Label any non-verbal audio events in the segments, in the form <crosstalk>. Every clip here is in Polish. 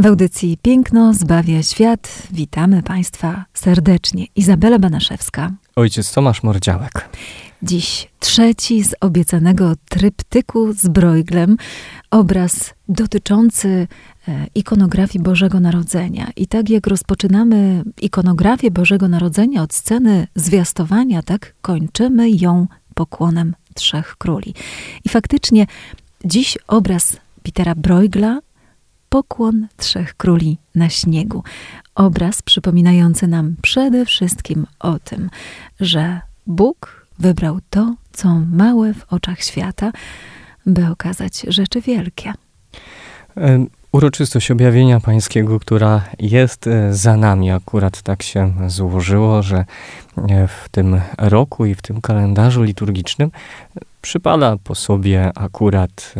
W audycji Piękno zbawia świat witamy Państwa serdecznie. Izabela Banaszewska. Ojciec Tomasz Mordziałek. Dziś trzeci z obiecanego tryptyku z Brojglem, obraz dotyczący e, ikonografii Bożego Narodzenia. I tak jak rozpoczynamy ikonografię Bożego Narodzenia od sceny zwiastowania, tak kończymy ją pokłonem Trzech Króli. I faktycznie dziś obraz Petera Bruegla Pokłon Trzech Króli na śniegu. Obraz przypominający nam przede wszystkim o tym, że Bóg wybrał to, co małe w oczach świata, by okazać rzeczy wielkie. Uroczystość objawienia pańskiego, która jest e, za nami, akurat tak się złożyło, że e, w tym roku i w tym kalendarzu liturgicznym przypada po sobie akurat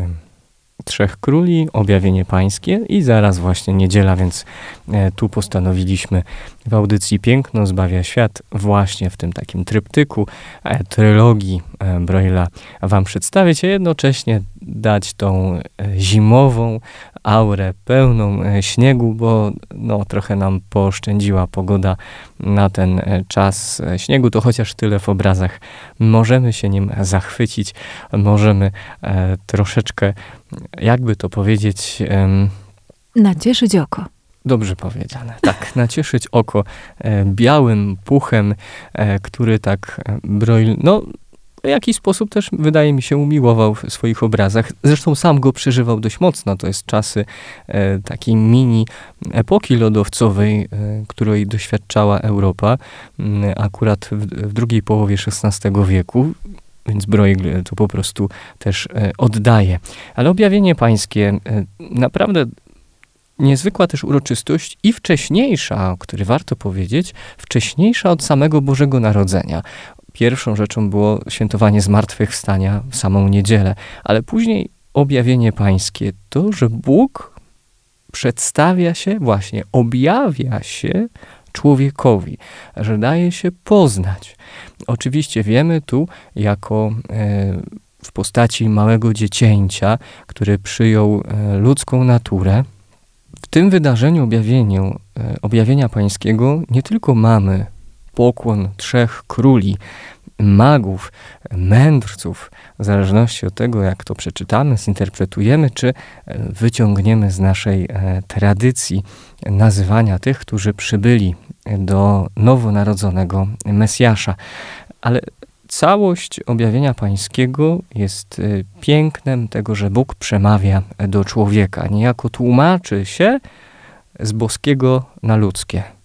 Trzech Króli, Objawienie Pańskie i zaraz właśnie niedziela, więc e, tu postanowiliśmy w audycji Piękno zbawia świat właśnie w tym takim tryptyku e, trylogii e, Broila wam przedstawić, a jednocześnie dać tą zimową aurę pełną śniegu, bo no, trochę nam pooszczędziła pogoda na ten czas śniegu, to chociaż tyle w obrazach możemy się nim zachwycić, możemy troszeczkę jakby to powiedzieć... Nacieszyć oko. Dobrze powiedziane. Tak, <laughs> nacieszyć oko e, białym puchem, e, który tak e, broil, no w jakiś sposób też, wydaje mi się, umiłował w swoich obrazach. Zresztą sam go przeżywał dość mocno. To jest czasy e, takiej mini epoki lodowcowej, e, której doświadczała Europa, akurat w, w drugiej połowie XVI wieku więc Bruegel to po prostu też e, oddaje. Ale objawienie pańskie e, naprawdę niezwykła też uroczystość i wcześniejsza, o której warto powiedzieć, wcześniejsza od samego Bożego Narodzenia. Pierwszą rzeczą było świętowanie zmartwychwstania w samą niedzielę, ale później objawienie pańskie, to, że Bóg przedstawia się, właśnie objawia się człowiekowi, że daje się poznać. Oczywiście wiemy tu, jako e, w postaci małego dziecięcia, który przyjął e, ludzką naturę, w tym wydarzeniu, objawieniu, e, objawienia pańskiego, nie tylko mamy pokłon trzech króli, magów, mędrców, w zależności od tego, jak to przeczytamy, zinterpretujemy, czy wyciągniemy z naszej tradycji nazywania tych, którzy przybyli do nowonarodzonego Mesjasza. Ale całość objawienia pańskiego jest y, pięknem tego, że Bóg przemawia do człowieka, niejako tłumaczy się z boskiego na ludzkie,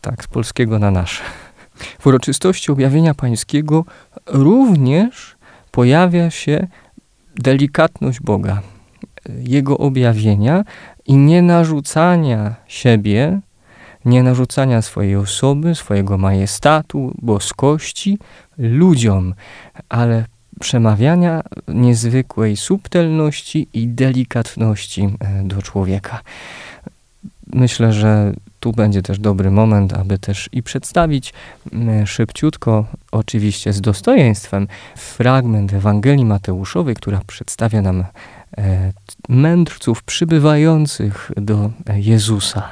tak, z polskiego na nasze. W uroczystości objawienia pańskiego również pojawia się delikatność Boga, Jego objawienia i nie narzucania siebie nie narzucania swojej osoby, swojego majestatu, boskości ludziom, ale przemawiania niezwykłej subtelności i delikatności e, do człowieka. Myślę, że tu będzie też dobry moment, aby też i przedstawić szybciutko, oczywiście z dostojeństwem, fragment Ewangelii Mateuszowej, która przedstawia nam e, mędrców przybywających do Jezusa.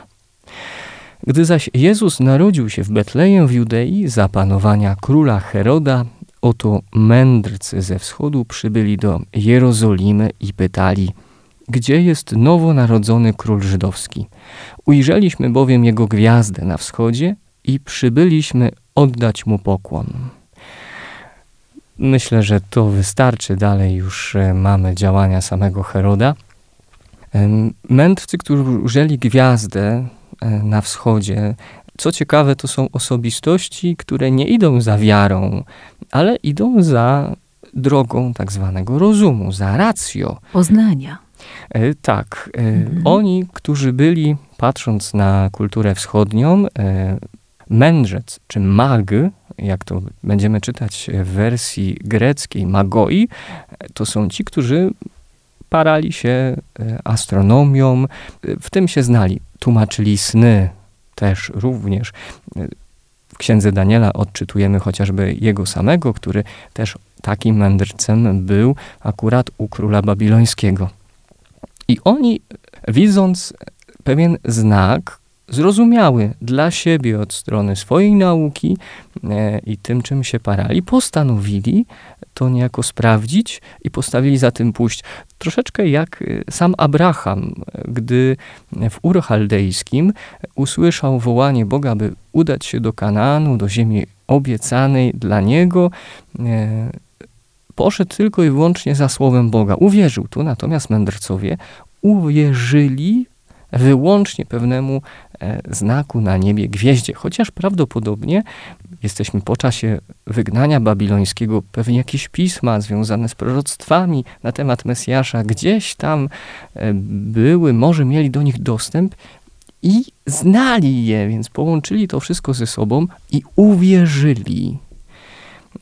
Gdy zaś Jezus narodził się w Betlejem w Judei za panowania króla Heroda, oto mędrcy ze wschodu przybyli do Jerozolimy i pytali, gdzie jest nowonarodzony król żydowski? Ujrzeliśmy bowiem jego gwiazdę na wschodzie i przybyliśmy oddać mu pokłon. Myślę, że to wystarczy. Dalej już e, mamy działania samego Heroda. Mędrcy, którzy ujrzeli gwiazdę, E, na wschodzie. Co ciekawe, to są osobistości, które nie idą za wiarą, ale idą za drogą tak zwanego rozumu, za racjo. Poznania. E, tak. E, mhm. Oni, którzy byli, patrząc na kulturę wschodnią, e, mędrzec czy mag, jak to będziemy czytać w wersji greckiej, magoi, to są ci, którzy parali się astronomią, w tym się znali, tłumaczyli sny też również. W księdze Daniela odczytujemy chociażby jego samego, który też takim mędrcem był akurat u króla babilońskiego. I oni, widząc pewien znak, zrozumiały dla siebie od strony swojej nauki e, i tym, czym się parali, postanowili to niejako sprawdzić i postawili za tym pójść. Troszeczkę jak e, sam Abraham, gdy w Ur Chaldejskim usłyszał wołanie Boga, by udać się do Kanaanu, do ziemi obiecanej dla niego, e, poszedł tylko i wyłącznie za słowem Boga. Uwierzył tu, natomiast mędrcowie uwierzyli wyłącznie pewnemu e, znaku na niebie, gwieździe, chociaż prawdopodobnie jesteśmy po czasie wygnania babilońskiego, pewnie jakieś pisma związane z proroctwami na temat Mesjasza gdzieś tam e, były, może mieli do nich dostęp i znali je, więc połączyli to wszystko ze sobą i uwierzyli.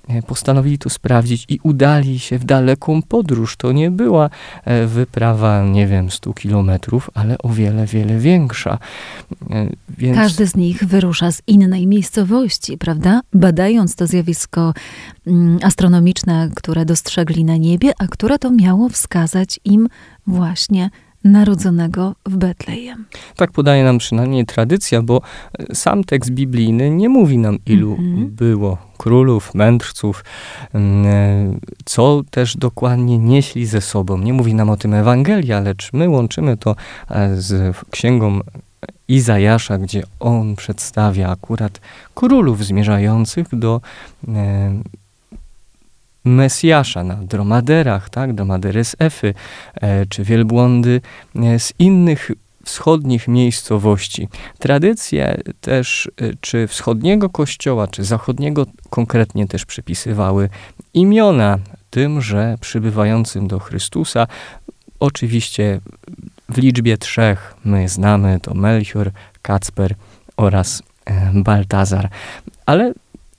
E, postanowili to sprawdzić i udali się w daleką podróż. To nie była e, wyprawa, nie wiem, 100 kilometrów, ale o wiele, wiele większa. E, więc... Każdy z nich wyrusza z innej miejscowości, prawda? Badając to zjawisko mm, astronomiczne, które dostrzegli na niebie, a które to miało wskazać im właśnie narodzonego w Betlejem. Tak podaje nam przynajmniej tradycja, bo e, sam tekst biblijny nie mówi nam, ilu mm -hmm. było królów, mędrców, mm, e, co też dokładnie nieśli ze sobą. Nie mówi nam o tym Ewangelia, lecz my łączymy to e, z księgą Izajasza, gdzie on przedstawia akurat królów zmierzających do Mesjasza na dromaderach, tak, dromadery z Efy, e, czy wielbłądy e, z innych wschodnich miejscowości. Tradycje też, e, czy wschodniego kościoła, czy zachodniego konkretnie też przypisywały imiona tymże przybywającym do Chrystusa. Oczywiście w liczbie trzech my znamy to Melchior, Kacper oraz Baltazar. Ale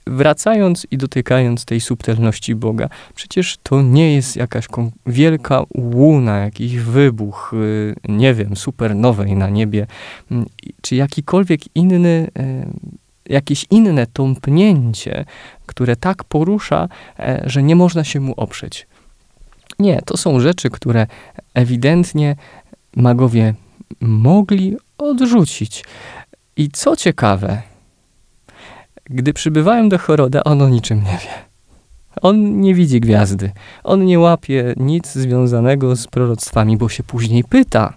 wracając i dotykając tej subtelności Boga, przecież to nie jest jakaś wielka łuna, jakiś wybuch, y, nie wiem, supernowej na niebie, mm, czy jakikolwiek inny, jakieś inne tąpnięcie, które tak porusza, e, że nie można się mu oprzeć. Nie, to są rzeczy, które ewidentnie magowie mogli odrzucić. I co ciekawe, gdy przybywają do Choroda, on o niczym nie wie. On nie widzi gwiazdy. On nie łapie nic związanego z proroctwami, bo się później pyta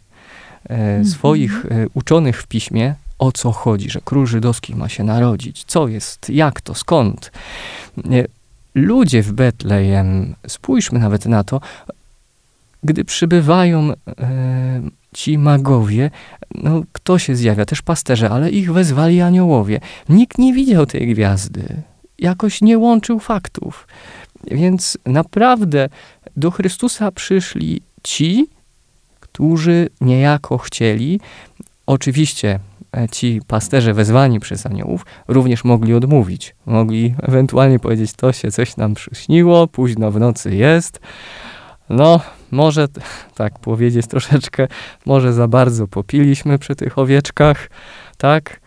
e, -hmm. swoich e, uczonych w piśmie, o co chodzi, że król żydowski ma się narodzić, co jest, jak to, skąd. E, ludzie w Betlejem, spójrzmy nawet na to, gdy przybywają e, ci magowie, no kto się zjawia? Też pasterze, ale ich wezwali aniołowie. Nikt nie widział tej gwiazdy. Jakoś nie łączył faktów. Więc naprawdę do Chrystusa przyszli ci, którzy niejako chcieli. Oczywiście e, ci pasterze wezwani przez aniołów również mogli odmówić. Mogli ewentualnie powiedzieć, to się coś nam przyśniło, późno w nocy jest. No, może <laughs> tak powiedzieć troszeczkę, może za bardzo popiliśmy przy tych owieczkach, tak?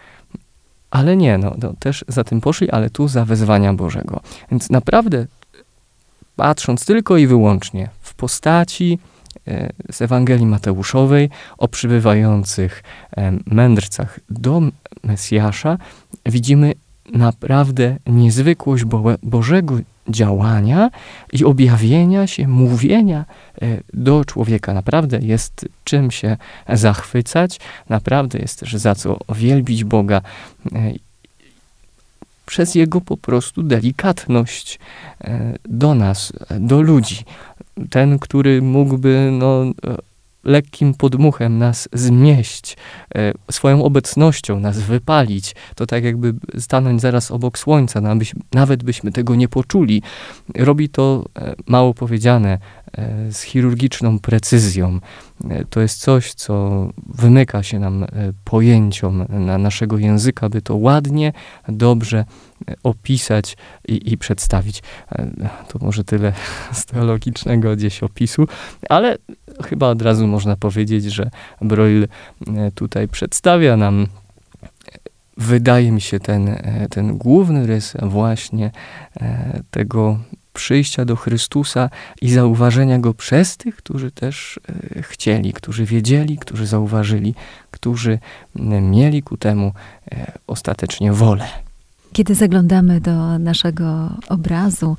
Ale nie, no, no też za tym poszli, ale tu za wezwania Bożego. Więc naprawdę, patrząc tylko i wyłącznie w postaci e, z Ewangelii Mateuszowej o przybywających e, mędrcach do Mesjasza, widzimy naprawdę niezwykłość Bo Bożego działania i objawienia się, mówienia e, do człowieka. Naprawdę jest czym się zachwycać, naprawdę jest też za co wielbić Boga e, przez Jego po prostu delikatność e, do nas, do ludzi. Ten, który mógłby no, lekkim podmuchem nas zmieść, e, swoją obecnością nas wypalić, to tak jakby stanąć zaraz obok słońca, nawet byśmy tego nie poczuli. Robi to, e, mało powiedziane, z chirurgiczną precyzją. E, to jest coś, co wymyka się nam pojęciom na naszego języka, by to ładnie, dobrze opisać i, i przedstawić. To może tyle <laughs> z teologicznego gdzieś opisu, ale chyba od razu można powiedzieć, że Broil tutaj przedstawia nam wydaje mi się ten, e, ten główny rys właśnie e, tego przyjścia do Chrystusa i zauważenia go przez tych, którzy też e, chcieli, którzy wiedzieli, którzy zauważyli, którzy mieli ku temu ostatecznie wolę. Kiedy zaglądamy do naszego obrazu,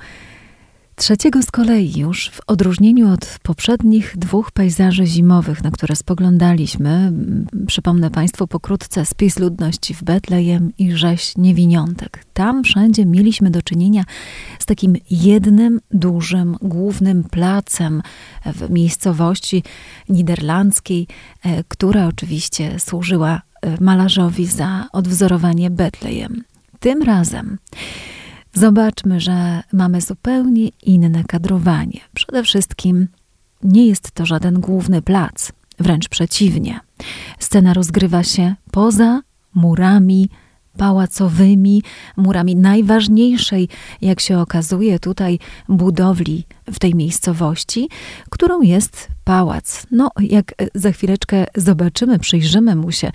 Trzeciego z kolei już, w odróżnieniu od poprzednich dwóch pejzaży zimowych, na które spoglądaliśmy, przypomnę Państwu pokrótce spis ludności w Betlejem i rzeź niewiniątek. Tam wszędzie mieliśmy do czynienia z takim jednym dużym, głównym placem w miejscowości niderlandzkiej, e, która oczywiście służyła e, malarzowi za odwzorowanie Betlejem. Tym razem zobaczmy, że mamy zupełnie inne kadrowanie. Przede wszystkim nie jest to żaden główny plac, wręcz przeciwnie. Scena rozgrywa się poza murami pałacowymi, murami najważniejszej, jak się okazuje, tutaj budowli w tej miejscowości, którą jest pałac. No, jak za chwileczkę zobaczymy, przyjrzymy mu się,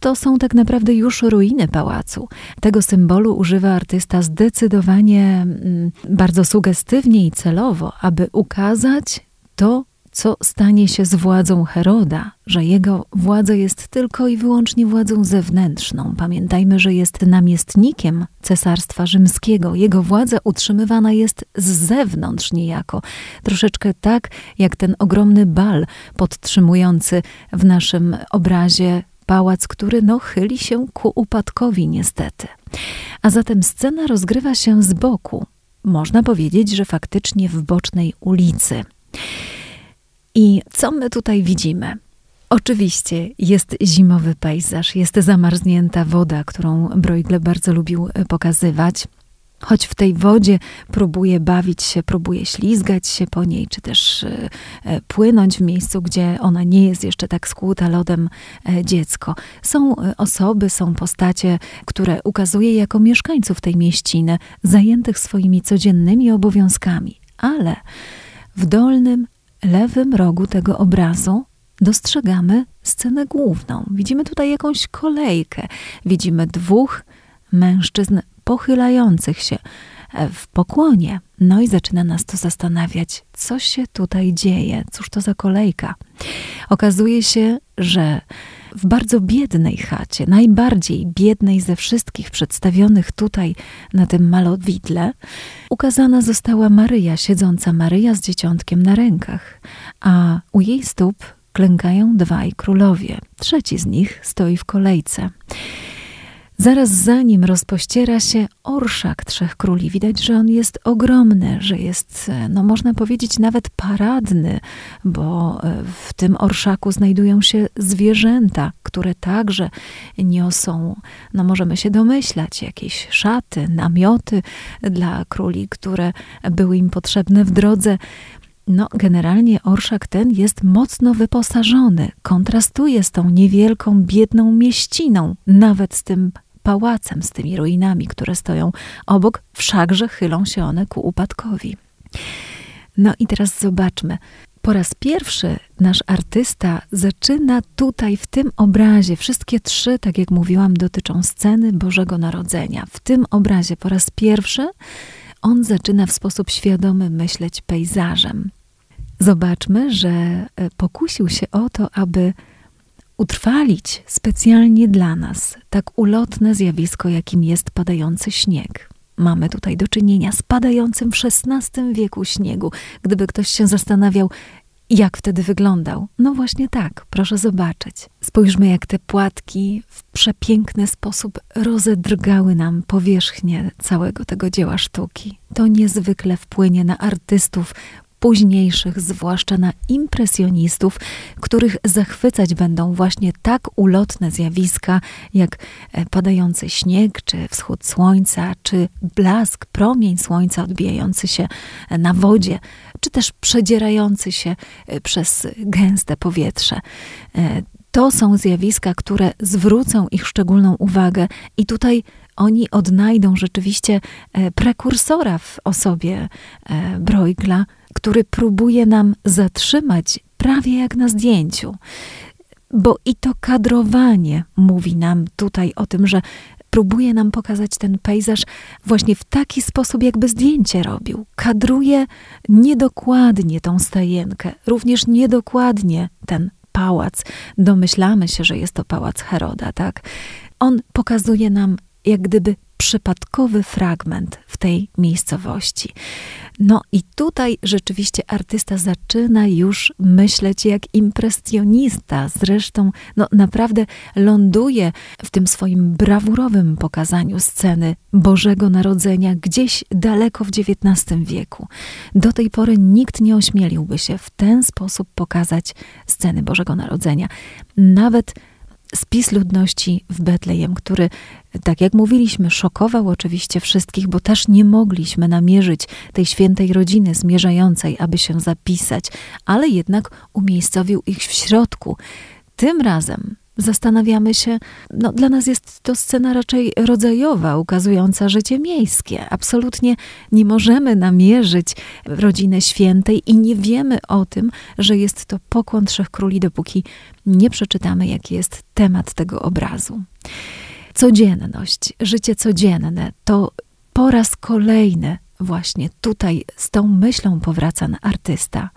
to są tak naprawdę już ruiny pałacu. Tego symbolu używa artysta zdecydowanie mm, bardzo sugestywnie i celowo, aby ukazać to, co stanie się z władzą Heroda, że jego władza jest tylko i wyłącznie władzą zewnętrzną. Pamiętajmy, że jest namiestnikiem cesarstwa rzymskiego. Jego władza utrzymywana jest z zewnątrz niejako. Troszeczkę tak, jak ten ogromny bal podtrzymujący w naszym obrazie pałac, który no chyli się ku upadkowi niestety. A zatem scena rozgrywa się z boku. Można powiedzieć, że faktycznie w bocznej ulicy. I co my tutaj widzimy? Oczywiście jest zimowy pejzaż, jest zamarznięta woda, którą Bruegel bardzo lubił e, pokazywać. Choć w tej wodzie próbuje bawić się, próbuje ślizgać się po niej, czy też y, y, płynąć w miejscu, gdzie ona nie jest jeszcze tak skłuta lodem dziecko. Są osoby, są postacie, które ukazuje jako mieszkańców tej mieściny, zajętych swoimi codziennymi obowiązkami. Ale w dolnym, lewym rogu tego obrazu dostrzegamy scenę główną. Widzimy tutaj jakąś kolejkę. Widzimy dwóch mężczyzn pochylających się w pokłonie. No i zaczyna nas to zastanawiać, co się tutaj dzieje, cóż to za kolejka. Okazuje się, że w bardzo biednej chacie, najbardziej biednej ze wszystkich przedstawionych tutaj na tym malowidle, ukazana została Maryja, siedząca Maryja z dzieciątkiem na rękach, a u jej stóp klękają dwaj królowie. Trzeci z nich stoi w kolejce. Zaraz za nim rozpościera się orszak trzech króli. Widać, że on jest ogromny, że jest, no można powiedzieć, nawet paradny, bo e, w tym orszaku znajdują się zwierzęta, które także niosą, no możemy się domyślać, jakieś szaty, namioty dla króli, które były im potrzebne w drodze. No, generalnie orszak ten jest mocno wyposażony, kontrastuje z tą niewielką, biedną mieściną, nawet z tym pałacem, z tymi ruinami, które stoją obok, wszakże chylą się one ku upadkowi. No i teraz zobaczmy. Po raz pierwszy nasz artysta zaczyna tutaj, w tym obrazie, wszystkie trzy, tak jak mówiłam, dotyczą sceny Bożego Narodzenia. W tym obrazie po raz pierwszy on zaczyna w sposób świadomy myśleć pejzażem. Zobaczmy, że e, pokusił się o to, aby utrwalić specjalnie dla nas tak ulotne zjawisko, jakim jest padający śnieg. Mamy tutaj do czynienia z padającym w XVI wieku śniegu. Gdyby ktoś się zastanawiał, jak wtedy wyglądał? No właśnie tak, proszę zobaczyć. Spójrzmy, jak te płatki w przepiękny sposób rozedrgały nam powierzchnię całego tego dzieła sztuki. To niezwykle wpłynie na artystów późniejszych, zwłaszcza na impresjonistów, których zachwycać będą właśnie tak ulotne zjawiska, jak e, padający śnieg, czy wschód słońca, czy blask, promień słońca odbijający się e, na wodzie, czy też przedzierający się e, przez gęste powietrze. To są zjawiska, które zwrócą ich szczególną uwagę, i tutaj oni odnajdą rzeczywiście prekursora w osobie Bruegla, który próbuje nam zatrzymać prawie jak na zdjęciu. Bo i to kadrowanie mówi nam tutaj o tym, że próbuje nam pokazać ten pejzaż właśnie w taki sposób, jakby zdjęcie robił. Kadruje niedokładnie tą stajenkę, również niedokładnie ten pałac. Domyślamy się, że jest to pałac Heroda, tak? On pokazuje nam jak gdyby przypadkowy fragment w tej miejscowości. No i tutaj rzeczywiście artysta zaczyna już myśleć jak impresjonista. Zresztą no, naprawdę ląduje w tym swoim brawurowym pokazaniu sceny Bożego Narodzenia gdzieś daleko w XIX wieku. Do tej pory nikt nie ośmieliłby się w ten sposób pokazać sceny Bożego Narodzenia. Nawet spis ludności w Betlejem, który, tak jak mówiliśmy, szokował oczywiście wszystkich, bo też nie mogliśmy namierzyć tej świętej rodziny zmierzającej, aby się zapisać, ale jednak umiejscowił ich w środku. Tym razem zastanawiamy się, no dla nas jest to scena raczej rodzajowa, ukazująca życie miejskie. Absolutnie nie możemy namierzyć rodziny świętej i nie wiemy o tym, że jest to pokłon trzech króli, dopóki nie przeczytamy, jaki jest temat tego obrazu. Codzienność, życie codzienne to po raz kolejny właśnie tutaj z tą myślą powraca artysta,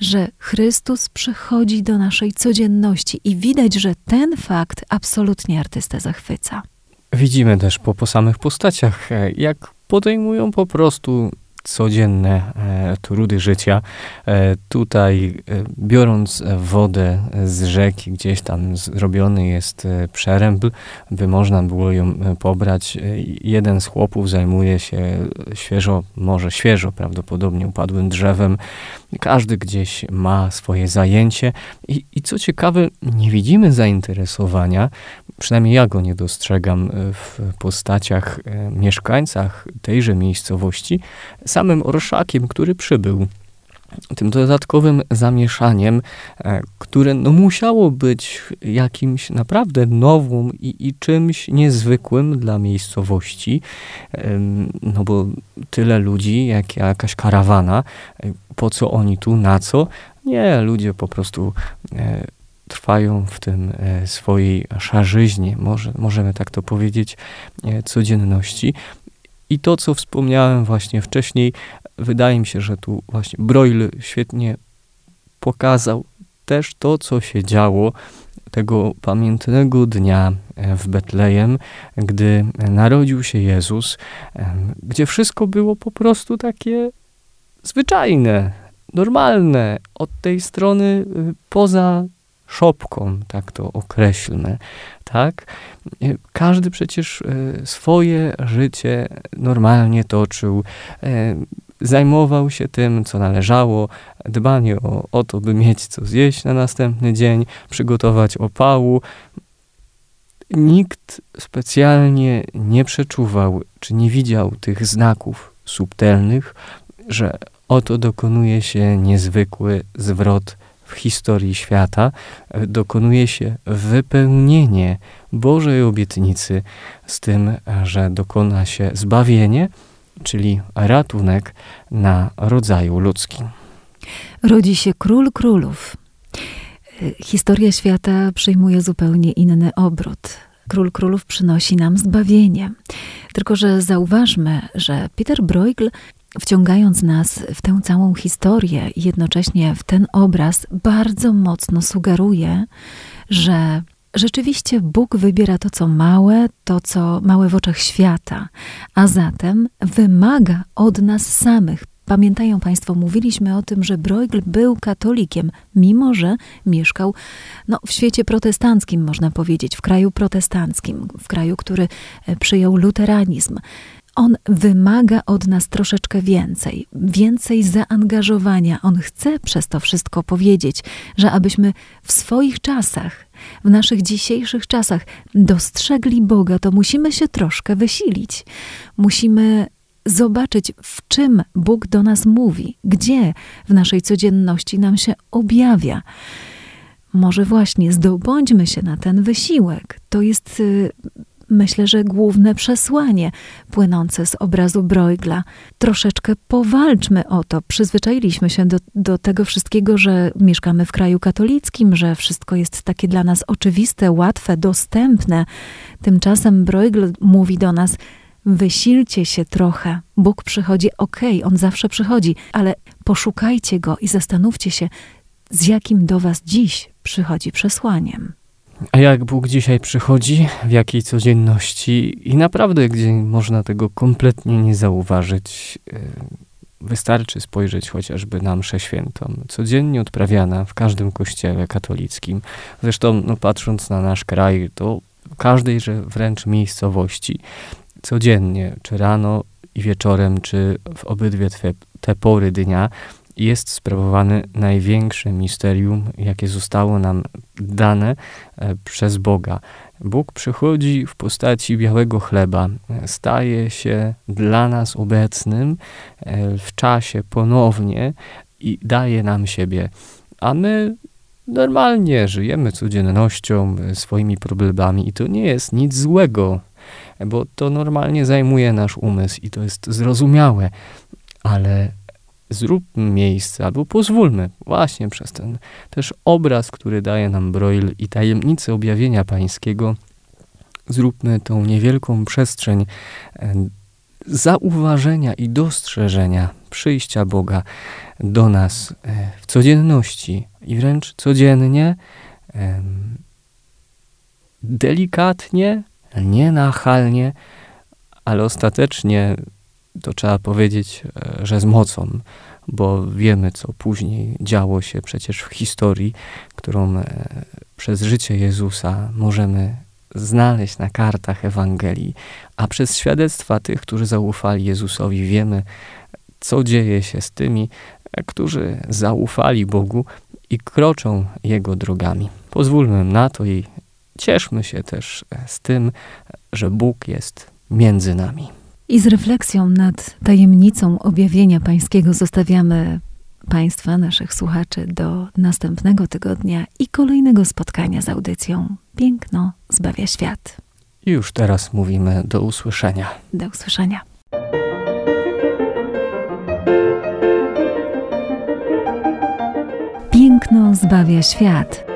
że Chrystus przychodzi do naszej codzienności i widać, że ten fakt absolutnie artystę zachwyca. Widzimy też po, po samych postaciach, jak podejmują po prostu codzienne e, trudy życia. E, tutaj e, biorąc wodę z rzeki, gdzieś tam zrobiony jest przerębl, by można było ją pobrać. Jeden z chłopów zajmuje się świeżo, może świeżo prawdopodobnie upadłym drzewem. Każdy gdzieś ma swoje zajęcie i, i co ciekawe, nie widzimy zainteresowania, przynajmniej ja go nie dostrzegam w postaciach mieszkańcach tejże miejscowości, samym orszakiem, który przybył. Tym dodatkowym zamieszaniem, e, które no musiało być jakimś naprawdę nowym i, i czymś niezwykłym dla miejscowości, no bo tyle ludzi, jak jakaś karawana, e, po co oni tu, na co? Nie, ludzie po prostu e, trwają w tym swojej szarzyźnie, może, możemy tak to powiedzieć, codzienności. I to, co wspomniałem właśnie wcześniej, wydaje mi się, że tu właśnie Broil świetnie pokazał też to, co się działo tego pamiętnego dnia e, w Betlejem, gdy narodził się Jezus, e, gdzie wszystko było po prostu takie zwyczajne, normalne, od tej strony e, poza szopką, tak to określmy, tak? Każdy przecież e, swoje życie normalnie toczył, e, zajmował się tym, co należało, dbanie o, o to, by mieć co zjeść na następny dzień, przygotować opału. Nikt specjalnie nie przeczuwał, czy nie widział tych znaków subtelnych, że oto dokonuje się niezwykły zwrot w historii świata e, dokonuje się wypełnienie Bożej obietnicy z tym, że dokona się zbawienie, czyli ratunek na rodzaju ludzkim. Rodzi się król królów. E, historia świata przyjmuje zupełnie inny obrót. Król królów przynosi nam zbawienie. Tylko, że zauważmy, że Peter Bruegel wciągając nas w tę całą historię i jednocześnie w ten obraz, bardzo mocno sugeruje, że rzeczywiście Bóg wybiera to, co małe, to, co małe w oczach świata, a zatem wymaga od nas samych. Pamiętają Państwo, mówiliśmy o tym, że Bruegel był katolikiem, mimo że mieszkał no, w świecie protestanckim, można powiedzieć, w kraju protestanckim, w kraju, który e, przyjął luteranizm On wymaga od nas troszeczkę więcej, więcej zaangażowania. On chce przez to wszystko powiedzieć, że abyśmy w swoich czasach, w naszych dzisiejszych czasach dostrzegli Boga, to musimy się troszkę wysilić. Musimy zobaczyć, w czym Bóg do nas mówi, gdzie w naszej codzienności nam się objawia. Może właśnie zdobądźmy się na ten wysiłek. To jest y, myślę, że główne przesłanie płynące z obrazu Bruegla. Troszeczkę powalczmy o to. Przyzwyczailiśmy się do, do tego wszystkiego, że mieszkamy w kraju katolickim, że wszystko jest takie dla nas oczywiste, łatwe, dostępne. Tymczasem Bruegel mówi do nas, wysilcie się trochę. Bóg przychodzi, okej, okay, On zawsze przychodzi, ale poszukajcie Go i zastanówcie się, z jakim do Was dziś przychodzi przesłaniem. A jak Bóg dzisiaj przychodzi, w jakiej codzienności i naprawdę, gdzie można tego kompletnie nie zauważyć, e, wystarczy spojrzeć chociażby na mszę świętą, codziennie odprawiana w każdym kościele katolickim. Zresztą, no, patrząc na nasz kraj, to w każdejże wręcz miejscowości, codziennie, czy rano i wieczorem, czy w obydwie te, te pory dnia, jest sprawowany największe misterium, jakie zostało nam dane e, przez Boga. Bóg przychodzi w postaci białego chleba, staje się dla nas obecnym e, w czasie ponownie i daje nam siebie. A my normalnie żyjemy codziennością, e, swoimi problemami i to nie jest nic złego, bo to normalnie zajmuje nasz umysł i to jest zrozumiałe, ale zróbmy miejsce, albo pozwólmy właśnie przez ten też obraz, który daje nam Broil i tajemnicę objawienia pańskiego, zróbmy tą niewielką przestrzeń e, zauważenia i dostrzeżenia przyjścia Boga do nas e, w codzienności i wręcz codziennie, delikatnie, nienachalnie, ale ostatecznie to trzeba powiedzieć, e, że z mocą, bo wiemy, co później działo się przecież w historii, którą e, przez życie Jezusa możemy znaleźć na kartach Ewangelii, a przez świadectwa tych, którzy zaufali Jezusowi, wiemy, co dzieje się z tymi, e, którzy zaufali Bogu i kroczą Jego drogami. Pozwólmy na to i cieszmy się też z tym, że Bóg jest między nami. I z refleksją nad tajemnicą objawienia Pańskiego zostawiamy Państwa, naszych słuchaczy, do następnego tygodnia i kolejnego spotkania z audycją Piękno zbawia świat. I już teraz mówimy do usłyszenia. Do usłyszenia. Piękno zbawia świat.